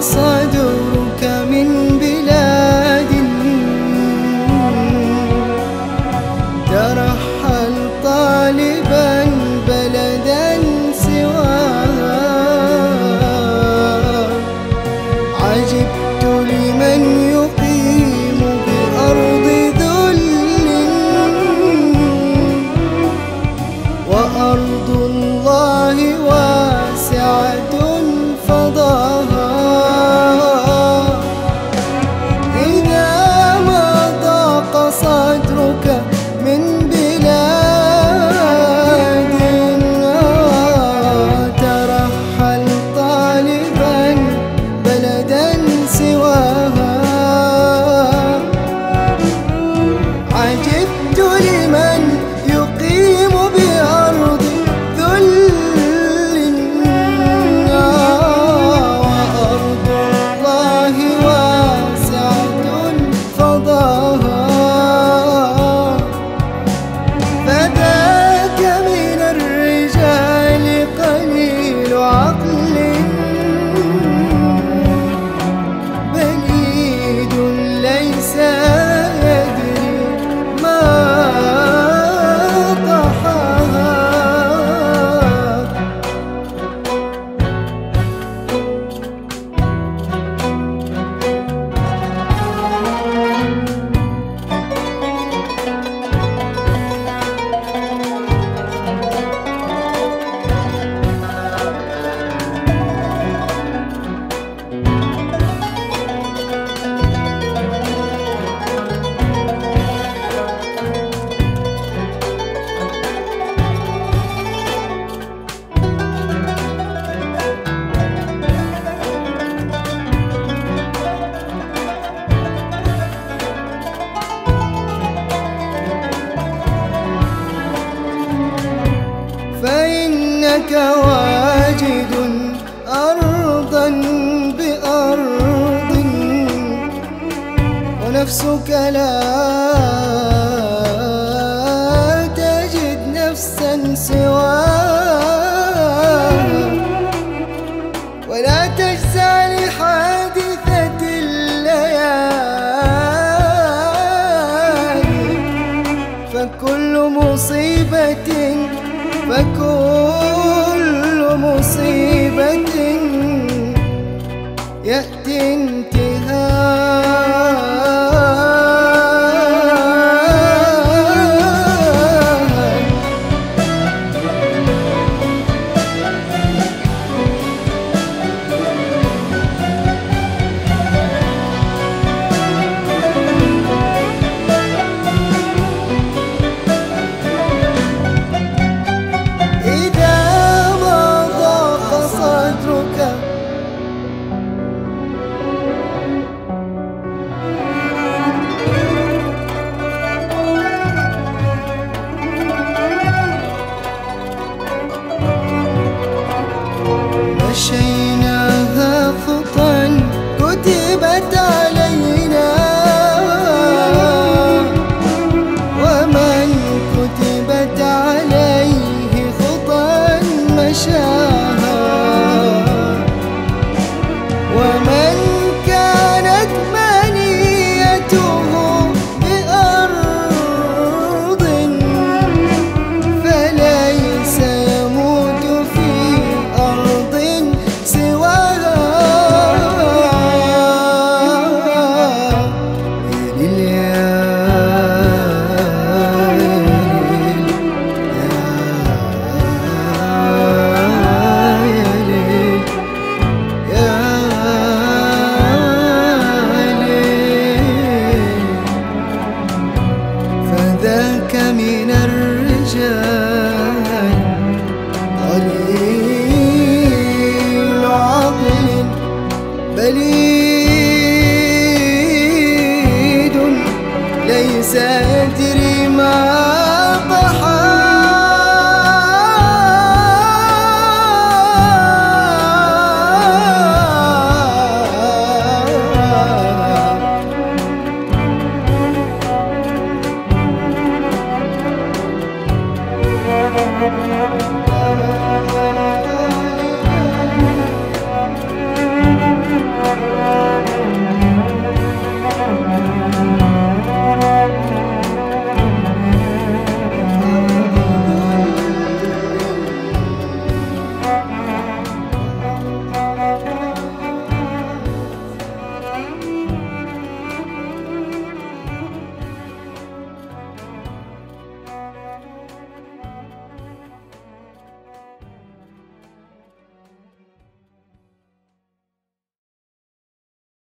صدرك من بلاد ترحل طالبا نفسك لا تجد نفسا سوى ولا تجزع لحادثة الليالي. فكل مصيبة فكل مصيبة يأتي انتهاك. shame. الجاي قليل عقل بليد ليس دي